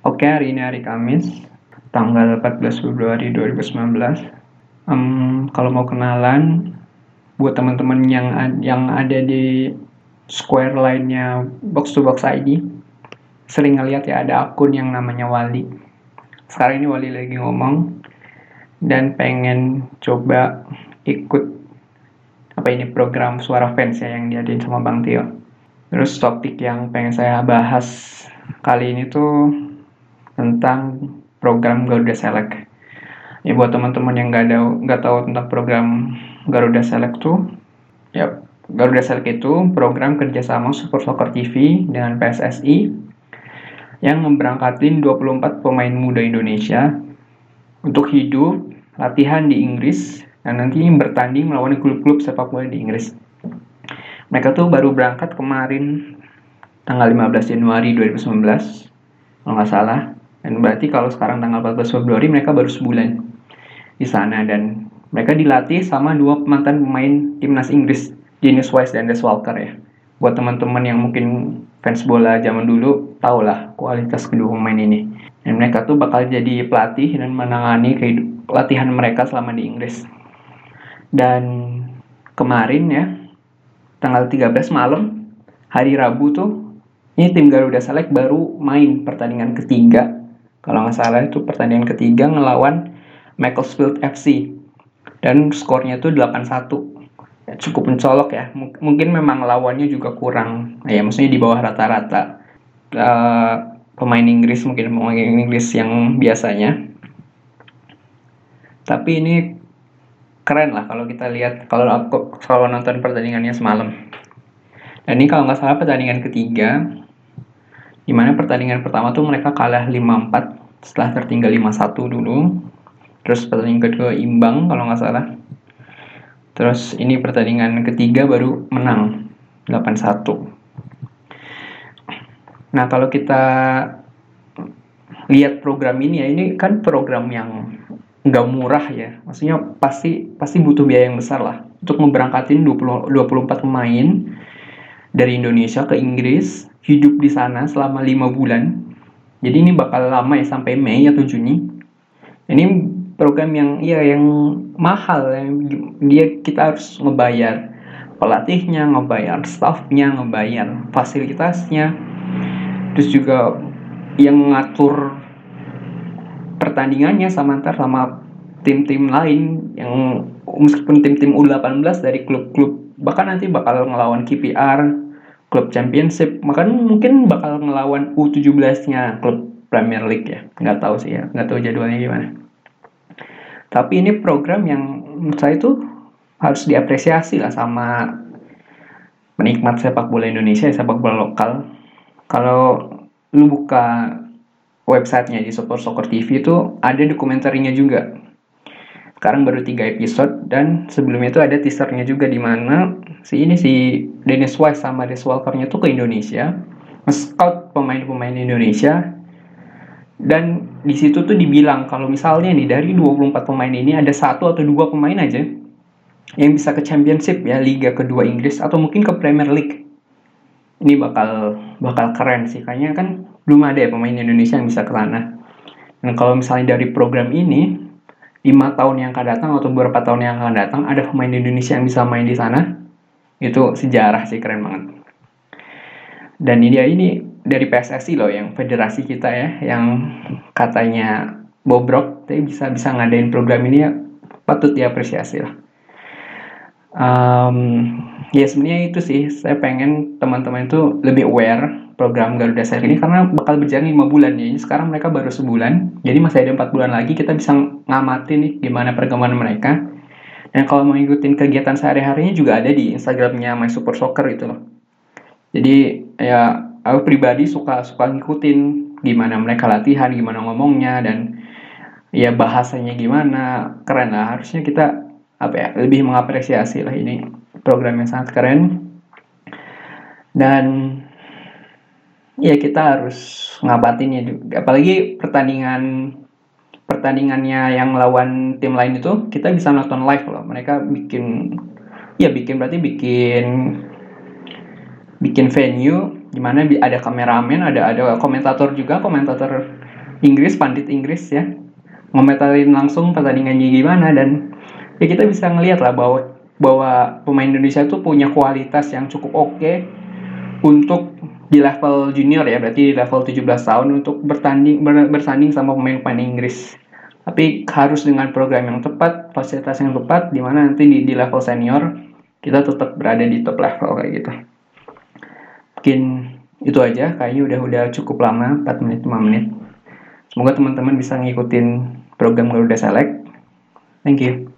Oke, hari ini hari Kamis, tanggal 14 Februari 2019. Um, kalau mau kenalan, buat teman-teman yang yang ada di square lainnya box to box ID, sering ngeliat ya ada akun yang namanya Wali. Sekarang ini Wali lagi ngomong dan pengen coba ikut apa ini program suara fans ya yang diadain sama Bang Tio. Terus topik yang pengen saya bahas kali ini tuh tentang program Garuda Select. Ya buat teman-teman yang nggak ada nggak tahu tentang program Garuda Select tuh, ya Garuda Select itu program kerjasama Super Soccer TV dengan PSSI yang memberangkatin 24 pemain muda Indonesia untuk hidup latihan di Inggris dan nanti bertanding melawan klub-klub sepak bola di Inggris. Mereka tuh baru berangkat kemarin tanggal 15 Januari 2019 kalau nggak salah. Dan berarti kalau sekarang tanggal 14 Februari mereka baru sebulan di sana dan mereka dilatih sama dua mantan pemain timnas Inggris, Dennis Wise dan Des Walker ya. Buat teman-teman yang mungkin fans bola zaman dulu, tau lah kualitas kedua pemain ini. Dan mereka tuh bakal jadi pelatih dan menangani latihan mereka selama di Inggris. Dan kemarin ya, tanggal 13 malam, hari Rabu tuh, ini tim Garuda Select baru main pertandingan ketiga. Kalau nggak salah itu pertandingan ketiga ngelawan Macclesfield FC. Dan skornya tuh 8-1. Ya, cukup mencolok ya. Mungkin memang lawannya juga kurang. Ya maksudnya di bawah rata-rata. Uh, pemain Inggris mungkin pemain Inggris yang biasanya. Tapi ini keren lah kalau kita lihat kalau aku selalu nonton pertandingannya semalam. Dan ini kalau nggak salah pertandingan ketiga, di mana pertandingan pertama tuh mereka kalah 5-4 setelah tertinggal 5-1 dulu. Terus pertandingan kedua imbang kalau nggak salah. Terus ini pertandingan ketiga baru menang 8-1. Nah kalau kita lihat program ini ya ini kan program yang nggak murah ya maksudnya pasti pasti butuh biaya yang besar lah untuk memberangkatin 20, 24 pemain dari Indonesia ke Inggris hidup di sana selama lima bulan. Jadi ini bakal lama ya sampai Mei atau Juni. Ini program yang ya yang mahal yang dia kita harus ngebayar pelatihnya ngebayar staffnya ngebayar fasilitasnya. Terus juga yang ngatur pertandingannya sama ntar sama tim-tim lain yang meskipun tim-tim U18 dari klub-klub bahkan nanti bakal ngelawan KPR klub championship. Bahkan mungkin bakal ngelawan U17-nya klub Premier League ya. Nggak tahu sih ya. Nggak tahu jadwalnya gimana. Tapi ini program yang menurut saya itu harus diapresiasi lah sama penikmat sepak bola Indonesia sepak bola lokal. Kalau lu buka websitenya di Super Soccer TV itu ada dokumentarinya juga. Sekarang baru tiga episode dan sebelumnya itu ada teasernya juga di mana si ini si Dennis Wise sama Des Walkernya tuh ke Indonesia, scout pemain-pemain Indonesia dan di situ tuh dibilang kalau misalnya nih dari 24 pemain ini ada satu atau dua pemain aja yang bisa ke championship ya liga kedua Inggris atau mungkin ke Premier League ini bakal bakal keren sih kayaknya kan belum ada ya pemain Indonesia yang bisa ke sana. Dan kalau misalnya dari program ini, lima tahun yang akan datang atau beberapa tahun yang akan datang ada pemain Indonesia yang bisa main di sana, itu sejarah sih keren banget. Dan ini dia ini dari PSSI loh yang federasi kita ya, yang katanya bobrok, tapi bisa bisa ngadain program ini ya patut diapresiasi lah. Um, ya sebenarnya itu sih saya pengen teman-teman itu lebih aware program Garuda Select ini karena bakal berjalan lima bulan ya. Ini sekarang mereka baru sebulan, jadi masih ada empat bulan lagi kita bisa ngamatin nih gimana perkembangan mereka. Dan kalau mau ngikutin kegiatan sehari-harinya juga ada di Instagramnya My Super Soccer itu loh. Jadi ya aku pribadi suka suka ngikutin gimana mereka latihan, gimana ngomongnya dan ya bahasanya gimana keren lah harusnya kita apa ya lebih mengapresiasi lah ini program yang sangat keren dan ya kita harus ngabatinnya juga apalagi pertandingan pertandingannya yang lawan tim lain itu kita bisa nonton live loh. Mereka bikin ya bikin berarti bikin bikin venue di mana ada kameramen ada ada komentator juga komentator Inggris pandit Inggris ya. Ngomentarin langsung pertandingannya gimana dan ya kita bisa ngelihat lah bahwa bahwa pemain Indonesia tuh punya kualitas yang cukup oke okay untuk di level junior ya berarti di level 17 tahun untuk bertanding ber, bersanding sama pemain-pemain Inggris. Tapi harus dengan program yang tepat fasilitas yang tepat di mana nanti di, di level senior kita tetap berada di top level kayak gitu. Mungkin itu aja kayaknya udah udah cukup lama 4 menit 5 menit. Semoga teman-teman bisa ngikutin program Garuda Select. Thank you